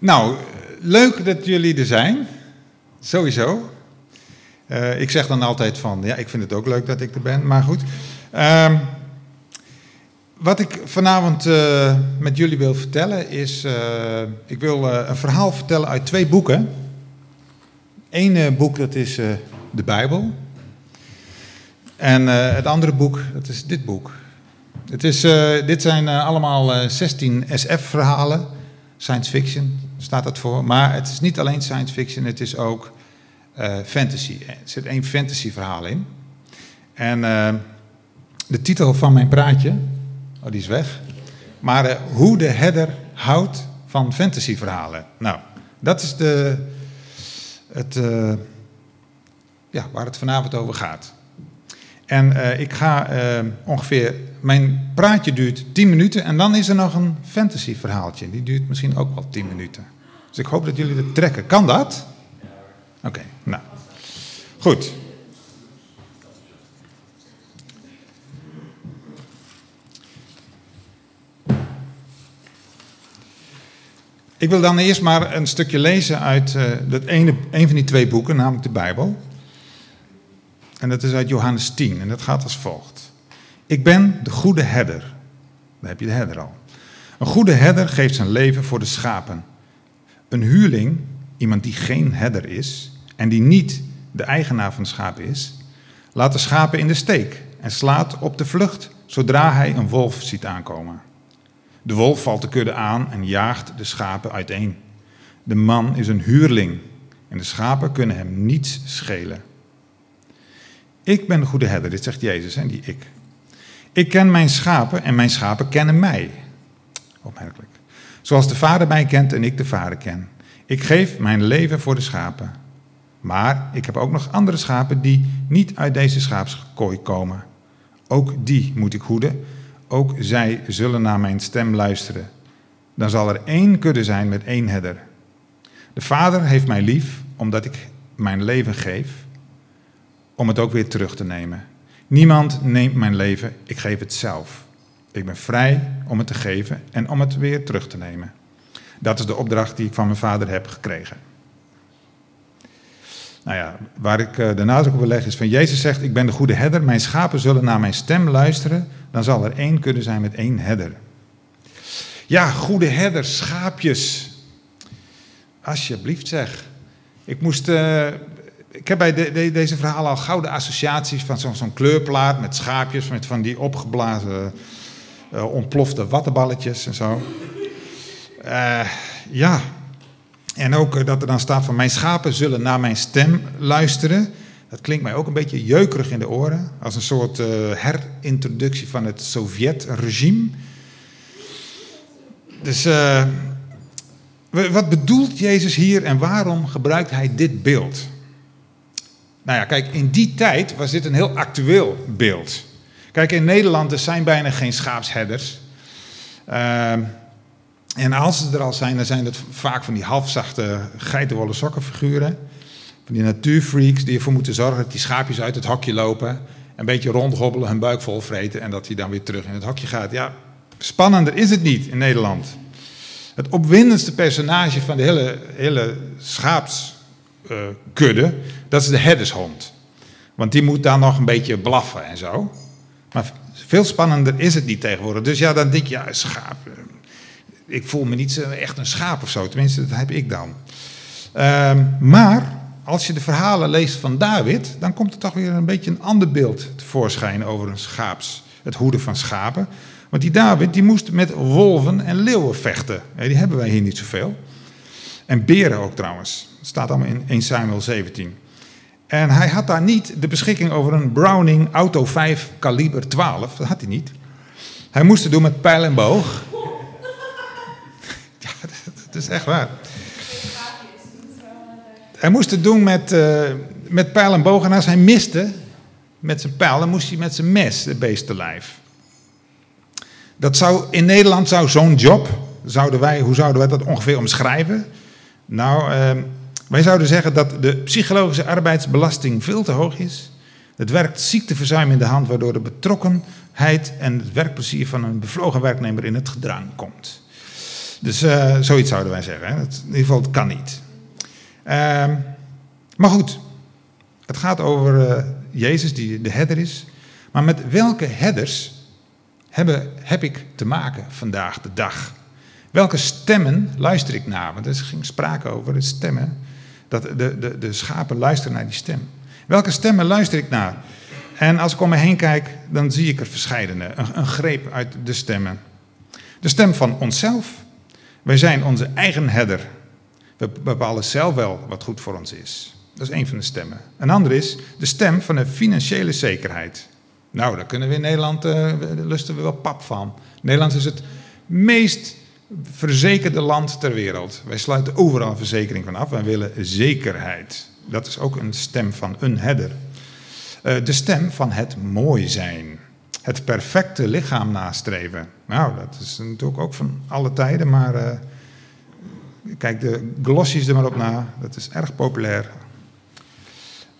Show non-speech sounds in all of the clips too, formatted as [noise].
Nou, leuk dat jullie er zijn. Sowieso. Uh, ik zeg dan altijd van, ja, ik vind het ook leuk dat ik er ben, maar goed. Uh, wat ik vanavond uh, met jullie wil vertellen is, uh, ik wil een verhaal vertellen uit twee boeken. Eén boek, dat is de Bijbel. En het andere boek, dat is dit boek. Het is, dit zijn allemaal 16 SF-verhalen, science fiction staat dat voor. Maar het is niet alleen science fiction, het is ook uh, fantasy. Er zit één fantasy verhaal in. En uh, de titel van mijn praatje, oh die is weg. Maar uh, hoe de herder houdt van fantasy verhalen. Nou, dat is de, het, ja, waar het vanavond over gaat. En ik ga ongeveer, mijn praatje duurt 10 minuten en dan is er nog een fantasy verhaaltje. Die duurt misschien ook wel 10 minuten. Dus ik hoop dat jullie het trekken. Kan dat? Oké, nou. Goed. Ik wil dan eerst maar een stukje lezen uit uh, dat ene, een van die twee boeken, namelijk de Bijbel. En dat is uit Johannes 10 en dat gaat als volgt. Ik ben de goede herder. Daar heb je de herder al. Een goede herder geeft zijn leven voor de schapen. Een huurling, iemand die geen herder is en die niet de eigenaar van de schapen is, laat de schapen in de steek en slaat op de vlucht zodra hij een wolf ziet aankomen. De wolf valt de kudde aan en jaagt de schapen uiteen. De man is een huurling en de schapen kunnen hem niets schelen. Ik ben de goede herder, dit zegt Jezus en die ik. Ik ken mijn schapen en mijn schapen kennen mij. Opmerkelijk. Zoals de Vader mij kent en ik de Vader ken. Ik geef mijn leven voor de schapen. Maar ik heb ook nog andere schapen die niet uit deze schaapskooi komen. Ook die moet ik hoeden. Ook zij zullen naar mijn stem luisteren. Dan zal er één kudde zijn met één herder. De Vader heeft mij lief omdat ik mijn leven geef, om het ook weer terug te nemen. Niemand neemt mijn leven, ik geef het zelf. Ik ben vrij om het te geven en om het weer terug te nemen. Dat is de opdracht die ik van mijn vader heb gekregen. Nou ja, waar ik eh, de nadruk op wil leggen is van Jezus zegt, ik ben de goede herder, mijn schapen zullen naar mijn stem luisteren, dan zal er één kunnen zijn met één herder. Ja, goede herder, schaapjes. Alsjeblieft zeg. Ik moest, uh, ik heb bij de, deze verhalen al gouden associaties van zo'n zo kleurplaat met schaapjes, met van die opgeblazen uh, ontplofte wattenballetjes en zo. Uh, ja, en ook uh, dat er dan staat van mijn schapen zullen naar mijn stem luisteren. Dat klinkt mij ook een beetje jeukerig in de oren, als een soort herintroductie van het Sovjet-regime. Dus wat bedoelt Jezus hier en waarom gebruikt hij dit beeld? Nou ja, kijk, in die tijd was dit een heel actueel beeld. Kijk, in Nederland er zijn bijna geen schaapsherders. Uh, en als ze er al zijn, dan zijn het vaak van die halfzachte geitenwolle sokkenfiguren. Van die natuurfreaks die ervoor moeten zorgen dat die schaapjes uit het hokje lopen. Een beetje rondhobbelen, hun buik vol vreten en dat hij dan weer terug in het hokje gaat. Ja, spannender is het niet in Nederland. Het opwindendste personage van de hele, hele schaapskudde, dat is de herdershond. Want die moet dan nog een beetje blaffen en zo. Maar veel spannender is het niet tegenwoordig. Dus ja, dan denk je, ja, schaap. Ik voel me niet echt een schaap of zo. Tenminste, dat heb ik dan. Ehm, maar als je de verhalen leest van David, dan komt er toch weer een beetje een ander beeld tevoorschijn over een schaaps, het hoeden van schapen. Want die David die moest met wolven en leeuwen vechten. Die hebben wij hier niet zoveel. En beren ook trouwens. Dat staat allemaal in 1 Samuel 17. En hij had daar niet de beschikking over een Browning Auto 5 kaliber 12. Dat had hij niet. Hij moest het doen met pijl en boog. [laughs] Ja, dat is echt waar. Hij moest het doen met, uh, met pijl en boog. En als hij miste met zijn pijl, dan moest hij met zijn mes de beest lijf. Dat zou, in Nederland zou zo'n job, zouden wij, hoe zouden wij dat ongeveer omschrijven? Nou, uh, wij zouden zeggen dat de psychologische arbeidsbelasting veel te hoog is. Het werkt ziekteverzuim in de hand, waardoor de betrokkenheid en het werkplezier van een bevlogen werknemer in het gedrang komt. Dus uh, zoiets zouden wij zeggen. Hè? In ieder geval, het kan niet. Uh, maar goed, het gaat over uh, Jezus die de herder is. Maar met welke herders hebben, heb ik te maken vandaag de dag? Welke stemmen luister ik naar? Want er ging sprake over de stemmen. Dat de, de, de schapen luisteren naar die stem. Welke stemmen luister ik naar? En als ik om me heen kijk, dan zie ik er verscheidene. Een, een greep uit de stemmen. De stem van onszelf. Wij zijn onze eigen herder. We bepalen zelf wel wat goed voor ons is. Dat is een van de stemmen. Een andere is de stem van de financiële zekerheid. Nou, daar kunnen we in Nederland, uh, lusten we wel pap van. Nederland is het meest verzekerde land ter wereld. Wij sluiten overal verzekering van af. Wij willen zekerheid. Dat is ook een stem van een herder. Uh, de stem van het mooi zijn. Het perfecte lichaam nastreven. Nou, dat is natuurlijk ook van alle tijden, maar uh, kijk de glossies er maar op na. Dat is erg populair.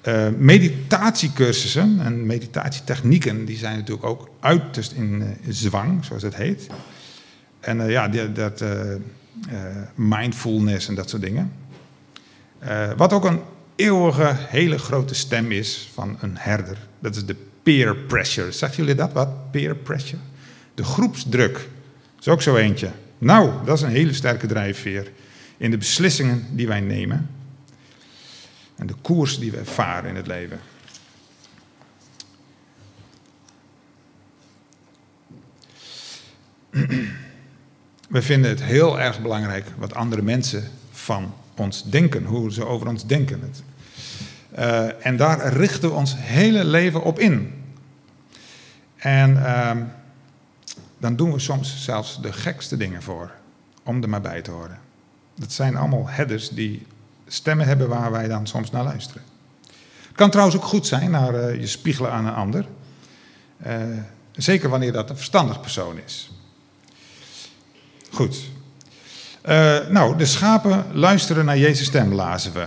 Uh, meditatiecursussen en meditatietechnieken, die zijn natuurlijk ook uiterst in zwang, zoals het heet. En uh, ja, dat uh, mindfulness en dat soort dingen. wat ook een eeuwige, hele grote stem is van een herder. Dat is de peer pressure. Zeggen jullie dat wat? Peer pressure? De groepsdruk. Dat is ook zo eentje. Nou, dat is een hele sterke drijfveer in de beslissingen die wij nemen. En de koers die we varen in het leven. [clears throat] We vinden het heel erg belangrijk wat andere mensen van ons denken, hoe ze over ons denken. Uh, en daar richten we ons hele leven op in. En uh, dan doen we soms zelfs de gekste dingen voor, om er maar bij te horen. Dat zijn allemaal headers die stemmen hebben waar wij dan soms naar luisteren. Het kan trouwens ook goed zijn naar uh, je spiegelen aan een ander. Uh, zeker wanneer dat een verstandig persoon is. Goed. Uh, nou, de schapen luisteren naar Jezus' stem, lazen we.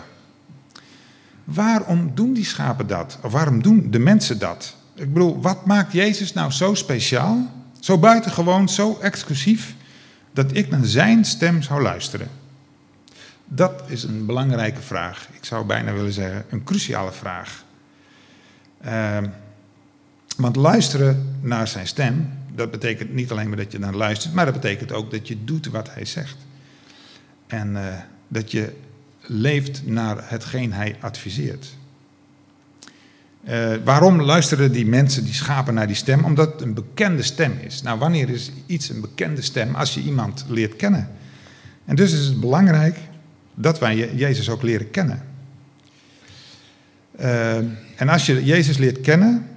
Waarom doen die schapen dat? Of waarom doen de mensen dat? Ik bedoel, wat maakt Jezus nou zo speciaal, zo buitengewoon, zo exclusief, dat ik naar zijn stem zou luisteren? Dat is een belangrijke vraag. Ik zou bijna willen zeggen, een cruciale vraag. Uh, want luisteren naar zijn stem, dat betekent niet alleen maar dat je naar luistert, maar dat betekent ook dat je doet wat hij zegt. En uh, dat je leeft naar hetgeen hij adviseert. Uh, waarom luisteren die mensen, die schapen, naar die stem? Omdat het een bekende stem is. Nou, wanneer is iets een bekende stem? Als je iemand leert kennen. En dus is het belangrijk dat wij Jezus ook leren kennen. Uh, en als je Jezus leert kennen,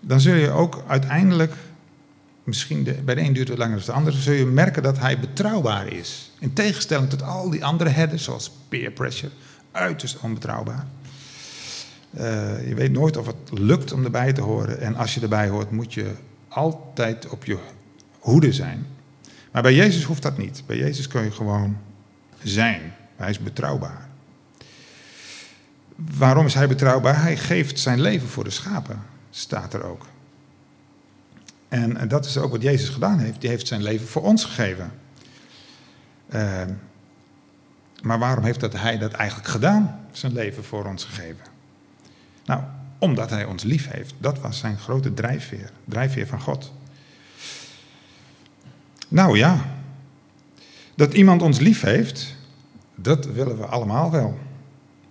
dan zul je ook uiteindelijk, misschien de, bij de een duurt het langer dan de andere, zul je merken dat hij betrouwbaar is. In tegenstelling tot al die andere herders, zoals peer pressure, uiterst onbetrouwbaar. Uh, je weet nooit of het lukt om erbij te horen. En als je erbij hoort, moet je altijd op je hoede zijn. Maar bij Jezus hoeft dat niet. Bij Jezus kun je gewoon zijn. Hij is betrouwbaar. Waarom is hij betrouwbaar? Hij geeft zijn leven voor de schapen, staat er ook. En dat is ook wat Jezus gedaan heeft. Die heeft zijn leven voor ons gegeven. Uh, maar waarom heeft dat hij dat eigenlijk gedaan? Zijn leven voor ons gegeven. Nou, omdat hij ons lief heeft. Dat was zijn grote drijfveer. Drijfveer van God. Nou ja, dat iemand ons lief heeft, dat willen we allemaal wel.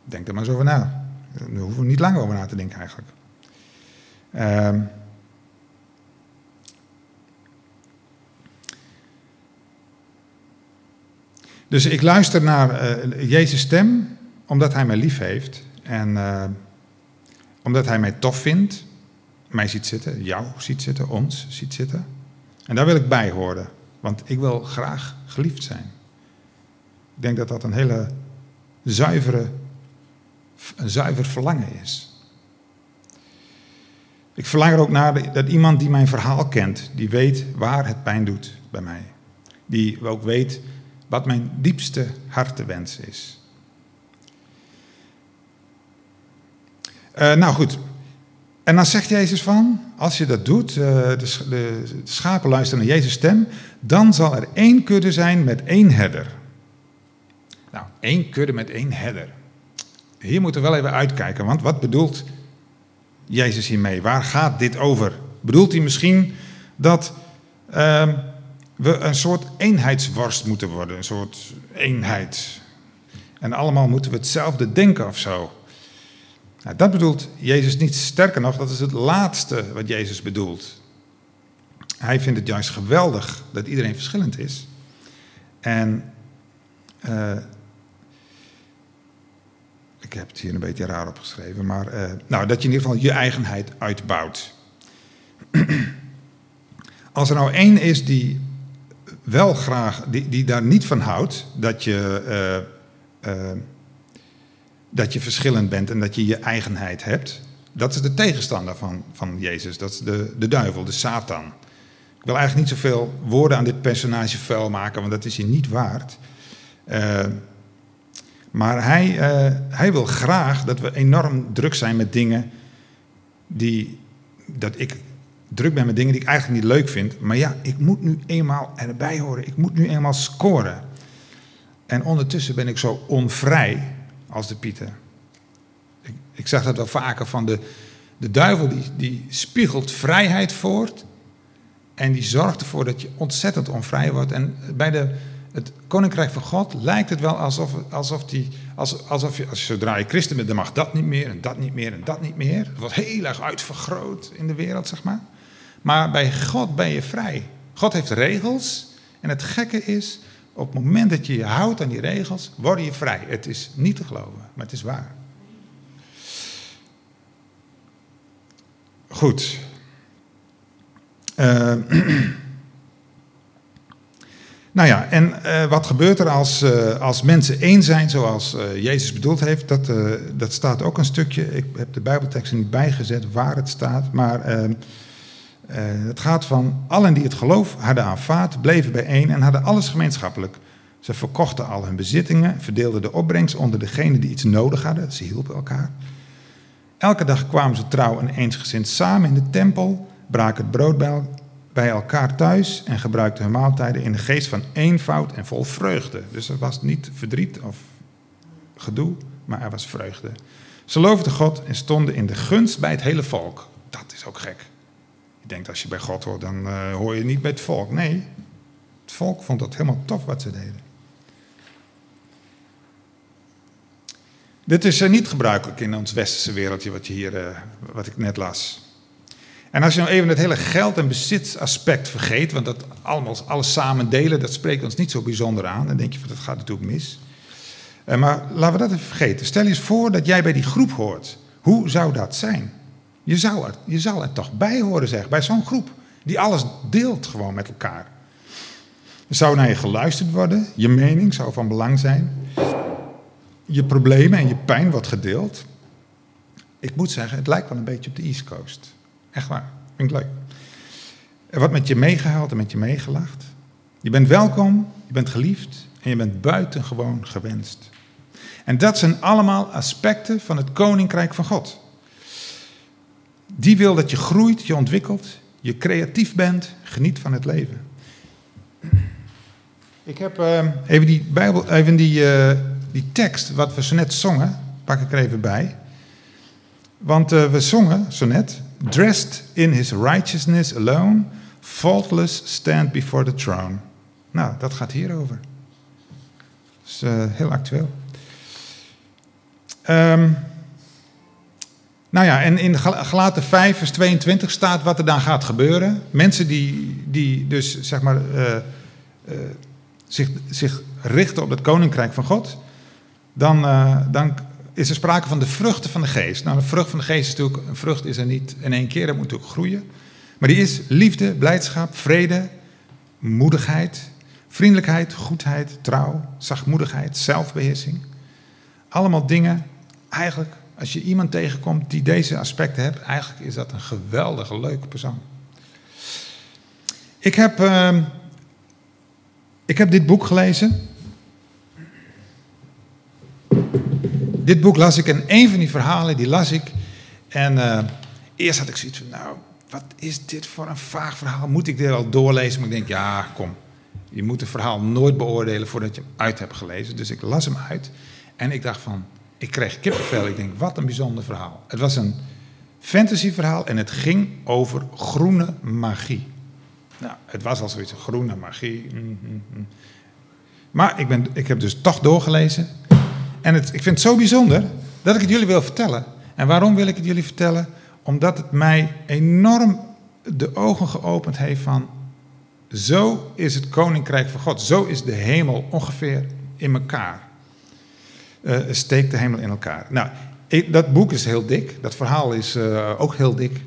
Denk er maar eens over na. Daar hoeven we niet lang over na te denken eigenlijk. Uh, dus ik luister naar uh, Jezus' stem, omdat hij mij lief heeft. En uh, omdat hij mij tof vindt, mij ziet zitten, jou ziet zitten, ons ziet zitten. En daar wil ik bij horen, want ik wil graag geliefd zijn. Ik denk dat dat een hele zuivere, een zuiver verlangen is. Ik verlang er ook naar dat iemand die mijn verhaal kent, die weet waar het pijn doet bij mij. Die ook weet wat mijn diepste hartewens is. Uh, nou goed, En dan zegt Jezus van, als je dat doet, de, de schapen luisteren naar Jezus' stem, dan zal er één kudde zijn met één herder. Nou, één kudde met één herder. Hier moeten we wel even uitkijken, want wat bedoelt Jezus hiermee? Waar gaat dit over? Bedoelt hij misschien dat uh, we een soort eenheidsworst moeten worden, een soort eenheid? En allemaal moeten we hetzelfde denken of zo. Nou, dat bedoelt Jezus niet. Sterker nog, dat is het laatste wat Jezus bedoelt. Hij vindt het juist geweldig dat iedereen verschillend is. En uh, ik heb het hier een beetje raar opgeschreven, maar uh, nou, dat je in ieder geval je eigenheid uitbouwt. [clears throat] Als er nou één is die wel graag, die, die daar niet van houdt, dat je, uh, dat je verschillend bent en dat je je eigenheid hebt, dat is de tegenstander van, van Jezus, dat is de, de duivel, de Satan. Ik wil eigenlijk niet zoveel woorden aan dit personage vuil maken, want dat is hij niet waard. Uh, maar hij, hij wil graag dat we enorm druk zijn met dingen die. dat ik druk ben met dingen die ik eigenlijk niet leuk vind. Maar ja, ik moet nu eenmaal erbij horen. Ik moet nu eenmaal scoren. En ondertussen ben ik zo onvrij als de Pieter. Ik, ik zeg dat wel vaker van de, de duivel die, die spiegelt vrijheid voort. En die zorgt ervoor dat je ontzettend onvrij wordt. En bij de het koninkrijk van God lijkt het wel alsof, alsof, die, alsof je, als zodra je christen bent, dan mag dat niet meer en dat niet meer en dat niet meer. Het wordt heel erg uitvergroot in de wereld, zeg maar. Maar bij God ben je vrij. God heeft regels. En het gekke is, op het moment dat je je houdt aan die regels, word je vrij. Het is niet te geloven, maar het is waar. Goed. Uh, [clears throat] Nou ja, en uh, wat gebeurt er als, uh, als mensen één zijn zoals Jezus bedoeld heeft? Dat, dat staat ook een stukje. Ik heb de Bijbeltekst niet bijgezet waar het staat. Maar het gaat van allen die het geloof hadden aanvaard, bleven bijeen en hadden alles gemeenschappelijk. Ze verkochten al hun bezittingen, verdeelden de opbrengst onder degenen die iets nodig hadden. Ze hielpen elkaar. Elke dag kwamen ze trouw en eensgezind samen in de tempel, braken het brood bij bij elkaar thuis en gebruikten hun maaltijden in de geest van eenvoud en vol vreugde. Dus er was niet verdriet of gedoe, maar er was vreugde. Ze loofden God en stonden in de gunst bij het hele volk. Dat is ook gek. Je denkt als je bij God hoort, dan uh, hoor je niet bij het volk. Nee, het volk vond dat helemaal tof wat ze deden. Dit is uh, niet gebruikelijk in ons westerse wereldje, wat, je hier, uh, wat ik net las. En als je nou even het hele geld- en bezitsaspect vergeet, want dat allemaal, alles samen delen, dat spreekt ons niet zo bijzonder aan. Dan denk je van dat gaat natuurlijk mis. Eh, maar laten we dat even vergeten. Stel eens voor dat jij bij die groep hoort. Hoe zou dat zijn? Je zou er, je zal er toch bij horen, zeg, bij zo'n groep. Die alles deelt gewoon met elkaar. Er zou naar je geluisterd worden, je mening zou van belang zijn. Je problemen en je pijn wordt gedeeld. Ik moet zeggen, het lijkt wel een beetje op de East Coast. Echt waar. Vind ik leuk. Er wordt met je meegehaald en met je meegelacht. Je bent welkom, je bent geliefd en je bent buitengewoon gewenst. En dat zijn allemaal aspecten van het koninkrijk van God. Die wil dat je groeit, je ontwikkelt, je creatief bent, geniet van het leven. Ik heb uh, even die, Bijbel, even die, uh, die tekst, wat we zo net zongen, pak ik er even bij. Want uh, we zongen zo net, dressed in his righteousness alone, faultless stand before the throne. Nou, dat gaat hierover. Dat is uh, heel actueel. Um, nou ja, en in Galaten 5, vers 22 staat wat er dan gaat gebeuren. Mensen die, die dus, zeg maar, uh, uh, zich, zich richten op het koninkrijk van God, dan, dan is er sprake van de vruchten van de geest. Nou, de vrucht van de geest is natuurlijk, een vrucht is er niet in één keer, dat moet natuurlijk groeien. Maar die is liefde, blijdschap, vrede, moedigheid, vriendelijkheid, goedheid, trouw, zachtmoedigheid, zelfbeheersing. Allemaal dingen, eigenlijk, als je iemand tegenkomt die deze aspecten hebt, eigenlijk is dat een geweldige, leuke persoon. Ik heb, uh, ik heb dit boek gelezen. dit boek las ik en een van die verhalen, die las ik. En uh, Eerst had ik zoiets van, nou, wat is dit voor een vaag verhaal? Moet ik dit al doorlezen? Maar ik denk, ja, kom. Je moet een verhaal nooit beoordelen voordat je hem uit hebt gelezen. Dus ik las hem uit en ik dacht van, ik kreeg kippenvel. Ik denk, wat een bijzonder verhaal. Het was een fantasyverhaal en het ging over groene magie. Nou, het was al zoiets, groene magie. Mm, mm, mm. Maar ik, ben, ik heb dus toch doorgelezen. En het, ik vind het zo bijzonder dat ik het jullie wil vertellen. En waarom wil ik het jullie vertellen? Omdat het mij enorm de ogen geopend heeft van... Zo is het koninkrijk van God. Zo is de hemel ongeveer in elkaar. Uh, steekt de hemel in elkaar. Nou, dat boek is heel dik. Dat verhaal is uh, ook heel dik.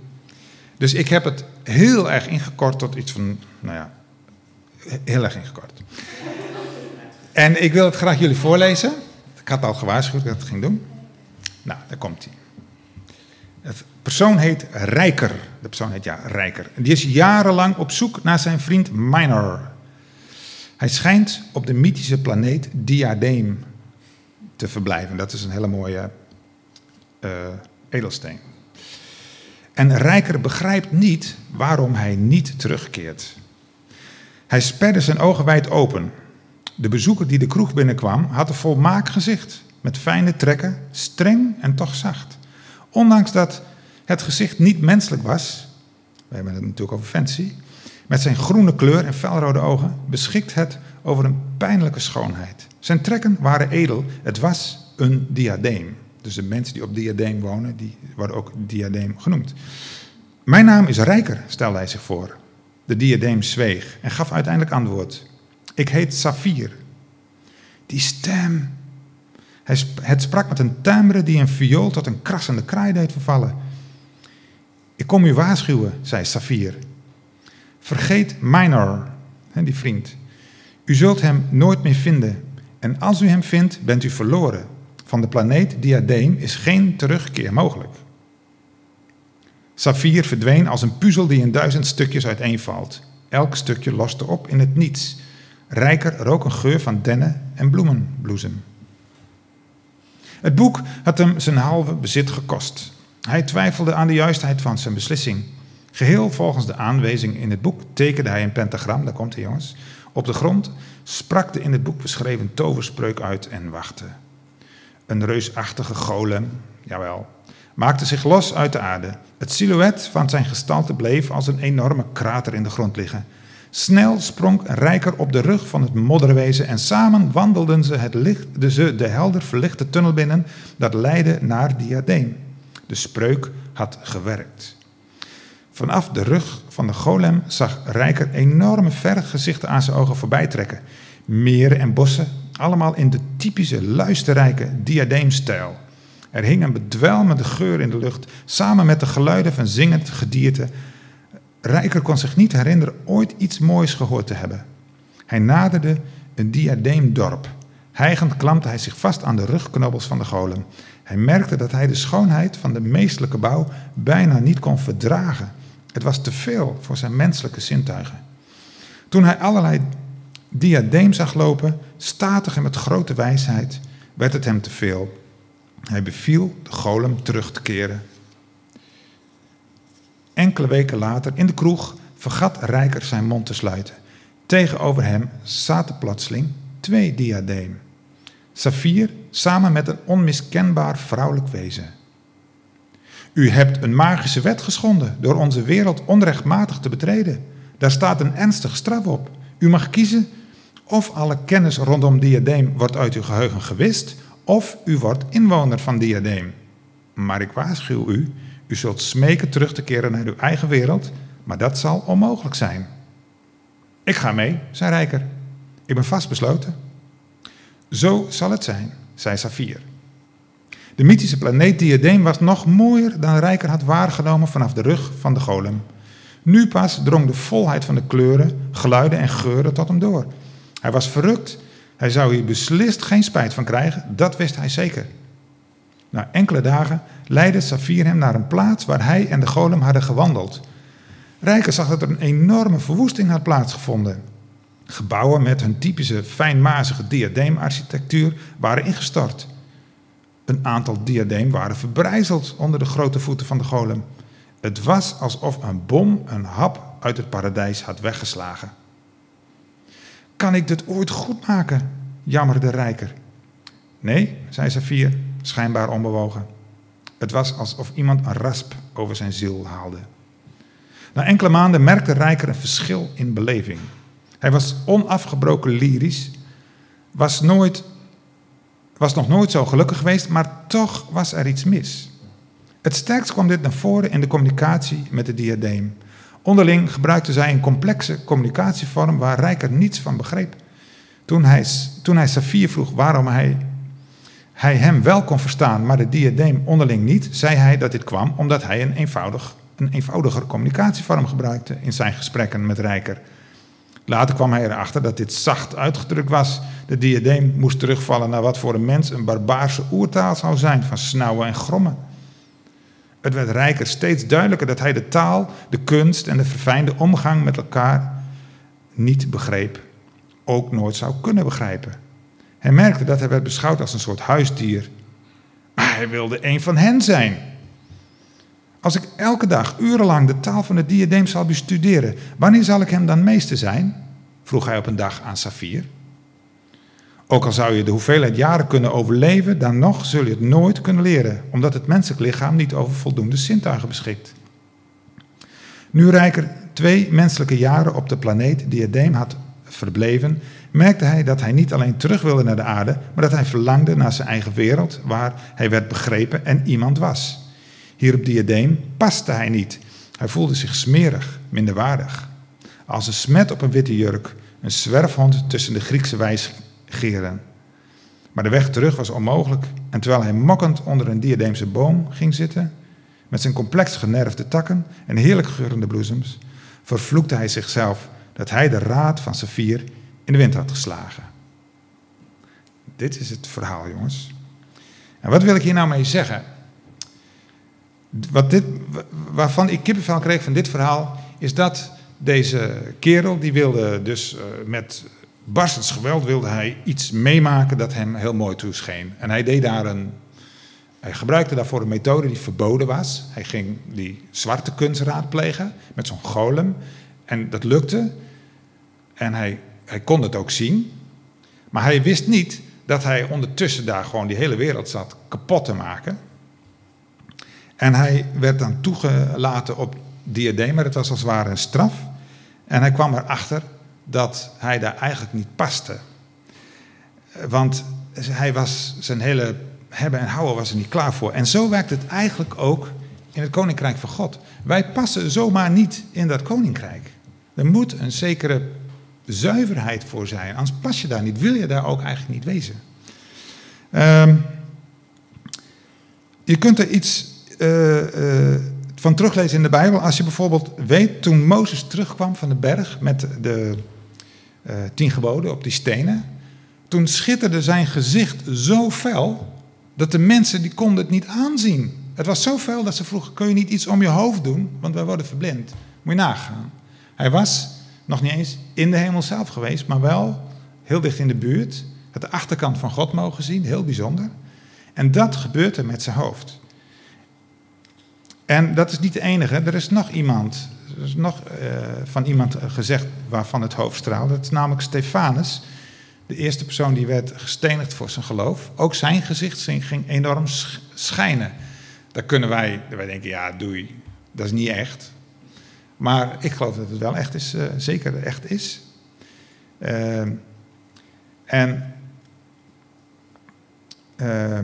Dus ik heb het heel erg ingekort tot iets van, nou ja, heel erg ingekort. En ik wil het graag jullie voorlezen. Ik had al gewaarschuwd dat ik het ging doen. Nou, daar komt hij. De persoon heet Rijker. De persoon heet ja, Rijker. Die is jarenlang op zoek naar zijn vriend Minor. Hij schijnt op de mythische planeet Diadeem te verblijven. Dat is een hele mooie uh, edelsteen. En Rijker begrijpt niet waarom hij niet terugkeert. Hij sperde zijn ogen wijd open. De bezoeker die de kroeg binnenkwam had een volmaakt gezicht, met fijne trekken, streng en toch zacht. Ondanks dat het gezicht niet menselijk was, we hebben het natuurlijk over fancy, met zijn groene kleur en felrode ogen beschikt het over een pijnlijke schoonheid. Zijn trekken waren edel, het was een diadeem. Dus de mensen die op diadeem wonen, die worden ook diadeem genoemd. Mijn naam is Rijker, stelde hij zich voor. De diadeem zweeg en gaf uiteindelijk antwoord. Ik heet Safir. Die stem. Het sprak met een timbre die een viool tot een krassende kraai deed vervallen. Ik kom u waarschuwen, zei Safir. Vergeet Minor, die vriend. U zult hem nooit meer vinden. En als u hem vindt, bent u verloren. Van de planeet Diadeem is geen terugkeer mogelijk. Safir verdween als een puzzel die in duizend stukjes uiteenvalt. Elk stukje loste op in het niets. Rijker rook een geur van dennen en bloemenbloesem. Het boek had hem zijn halve bezit gekost. Hij twijfelde aan de juistheid van zijn beslissing. Geheel volgens de aanwijzing in het boek tekende hij een pentagram, daar komt hij jongens, op de grond, sprak de in het boek beschreven toverspreuk uit en wachtte. Een reusachtige golem, jawel, maakte zich los uit de aarde. Het silhouet van zijn gestalte bleef als een enorme krater in de grond liggen. Snel sprong Rijker op de rug van het modderwezen en samen wandelden ze, het licht, de, de helder verlichte tunnel binnen dat leidde naar Diadeem. De spreuk had gewerkt. Vanaf de rug van de golem zag Rijker enorme vergezichten aan zijn ogen voorbij trekken. Meren en bossen, allemaal in de typische luisterrijke diadeemstijl. Er hing een bedwelmende geur in de lucht, samen met de geluiden van zingend gedierte. Rijker kon zich niet herinneren ooit iets moois gehoord te hebben. Hij naderde een diadeemdorp. Hijgend klampte hij zich vast aan de rugknobbels van de golem. Hij merkte dat hij de schoonheid van de meestelijke bouw bijna niet kon verdragen. Het was te veel voor zijn menselijke zintuigen. Toen hij allerlei diadeem zag lopen, statig en met grote wijsheid, werd het hem te veel. Hij beviel de golem terug te keren. Enkele weken later, in de kroeg, vergat Rijker zijn mond te sluiten. Tegenover hem zaten plotseling twee diadeem. Safir samen met een onmiskenbaar vrouwelijk wezen. U hebt een magische wet geschonden door onze wereld onrechtmatig te betreden. Daar staat een ernstige straf op. U mag kiezen of alle kennis rondom diadeem wordt uit uw geheugen gewist, of u wordt inwoner van diadeem. Maar ik waarschuw u, u zult smeken terug te keren naar uw eigen wereld, maar dat zal onmogelijk zijn. Ik ga mee, zei Rijker. Ik ben vastbesloten. Zo zal het zijn, zei Safir. De mythische planeet Diadeem was nog mooier dan Rijker had waargenomen vanaf de rug van de golem. Nu pas drong de volheid van de kleuren, geluiden en geuren tot hem door. Hij was verrukt. Hij zou hier beslist geen spijt van krijgen, dat wist hij zeker. Na enkele dagen leidde Safir hem naar een plaats waar hij en de golem hadden gewandeld. Rijker zag dat er een enorme verwoesting had plaatsgevonden. Gebouwen met hun typische fijnmazige diadeemarchitectuur waren ingestort. Een aantal diadeem waren verbrijzeld onder de grote voeten van de golem. Het was alsof een bom een hap uit het paradijs had weggeslagen. Kan ik dit ooit goed maken? jammerde Rijker. Nee, zei Safir, schijnbaar onbewogen. Het was alsof iemand een rasp over zijn ziel haalde. Na enkele maanden merkte Rijker een verschil in beleving. Hij was onafgebroken lyrisch, was, nooit, was nog nooit zo gelukkig geweest, maar toch was er iets mis. Het sterkst kwam dit naar voren in de communicatie met de diadeem. Onderling gebruikten zij een complexe communicatievorm waar Rijker niets van begreep. Toen hij, toen hij Safir vroeg waarom hij, hij hem wel kon verstaan, maar de diadeem onderling niet, zei hij dat dit kwam omdat hij een, eenvoudig, een eenvoudiger communicatievorm gebruikte in zijn gesprekken met Rijker. Later kwam hij erachter dat dit zacht uitgedrukt was. De diadeem moest terugvallen naar wat voor een mens een barbaarse oertaal zou zijn, van snauwen en grommen. Het werd rijker, steeds duidelijker dat hij de taal, de kunst en de verfijnde omgang met elkaar niet begreep, ook nooit zou kunnen begrijpen. Hij merkte dat hij werd beschouwd als een soort huisdier, maar hij wilde een van hen zijn. Als ik elke dag urenlang de taal van het diadeem zal bestuderen, wanneer zal ik hem dan meester zijn? vroeg hij op een dag aan Safir. Ook al zou je de hoeveelheid jaren kunnen overleven, dan nog zul je het nooit kunnen leren, omdat het menselijk lichaam niet over voldoende zintuigen beschikt. Nu Rijker twee menselijke jaren op de planeet Diadeem had verbleven, merkte hij dat hij niet alleen terug wilde naar de aarde, maar dat hij verlangde naar zijn eigen wereld, waar hij werd begrepen en iemand was. Hier op Diadeem paste hij niet. Hij voelde zich smerig, minderwaardig. Als een smet op een witte jurk, een zwerfhond tussen de Griekse wijsgeren. Maar de weg terug was onmogelijk en terwijl hij mokkend onder een diadeemse boom ging zitten, met zijn complex generfde takken en heerlijk geurende bloesems, vervloekte hij zichzelf dat hij de raad van Safir in de wind had geslagen. Dit is het verhaal, jongens. En wat wil ik hier nou mee zeggen? Wat dit, waarvan ik kippenvel kreeg van dit verhaal, is dat deze kerel, die wilde dus uh, met barstens geweld, wilde hij iets meemaken dat hem heel mooi toescheen. En hij deed daar een, hij gebruikte daarvoor een methode die verboden was. Hij ging die zwarte kunst raadplegen met zo'n golem. En dat lukte. En hij, hij kon het ook zien. Maar hij wist niet dat hij ondertussen daar gewoon die hele wereld zat kapot te maken. En hij werd dan toegelaten op diadeem, maar het was als het ware een straf. En hij kwam erachter dat hij daar eigenlijk niet paste. Want hij was zijn hele hebben en houden was er niet klaar voor. En zo werkt het eigenlijk ook in het koninkrijk van God. Wij passen zomaar niet in dat koninkrijk. Er moet een zekere zuiverheid voor zijn. Anders pas je daar niet. Wil je daar ook eigenlijk niet wezen. Um, je kunt er iets uh, uh, van teruglezen in de Bijbel. Als je bijvoorbeeld weet, toen Mozes terugkwam van de berg met de uh, tien geboden op die stenen. Toen schitterde zijn gezicht zo fel dat de mensen die konden het niet aanzien. Het was zo fel dat ze vroegen, kun je niet iets om je hoofd doen? Want wij worden verblind. Moet je nagaan. Hij was nog niet eens in de hemel zelf geweest, maar wel heel dicht in de buurt. Het de achterkant van God mogen zien, heel bijzonder. En dat gebeurt er met zijn hoofd. En dat is niet de enige. Er is nog iemand, er is nog uh, van iemand gezegd waarvan het hoofd straalde. Dat is namelijk Stefanus. De eerste persoon die werd gestenigd voor zijn geloof. Ook zijn gezicht ging enorm schijnen. Daar kunnen wij, wij denken, ja doei, dat is niet echt. Maar ik geloof dat het wel echt is, uh, zeker echt is. Uh, en uh,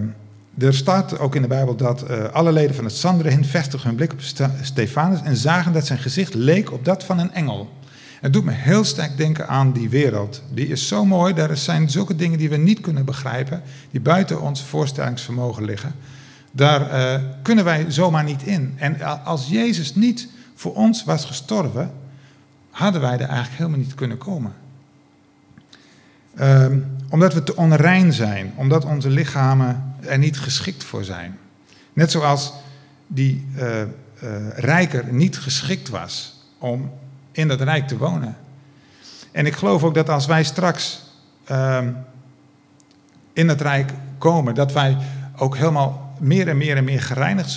er staat ook in de Bijbel dat uh, alle leden van het Sanhedrin vestigden hun blik op Stefanus en zagen dat zijn gezicht leek op dat van een engel. Het doet me heel sterk denken aan die wereld. Die is zo mooi, daar zijn zulke dingen die we niet kunnen begrijpen, die buiten ons voorstellingsvermogen liggen. Daar uh, kunnen wij zomaar niet in. En als Jezus niet voor ons was gestorven, hadden wij er eigenlijk helemaal niet kunnen komen. Um, omdat we te onrein zijn, omdat onze lichamen er niet geschikt voor zijn. Net zoals die uh, rijker niet geschikt was om in dat rijk te wonen. En ik geloof ook dat als wij straks uh, in het rijk komen, dat wij ook helemaal meer en meer en meer gereinigd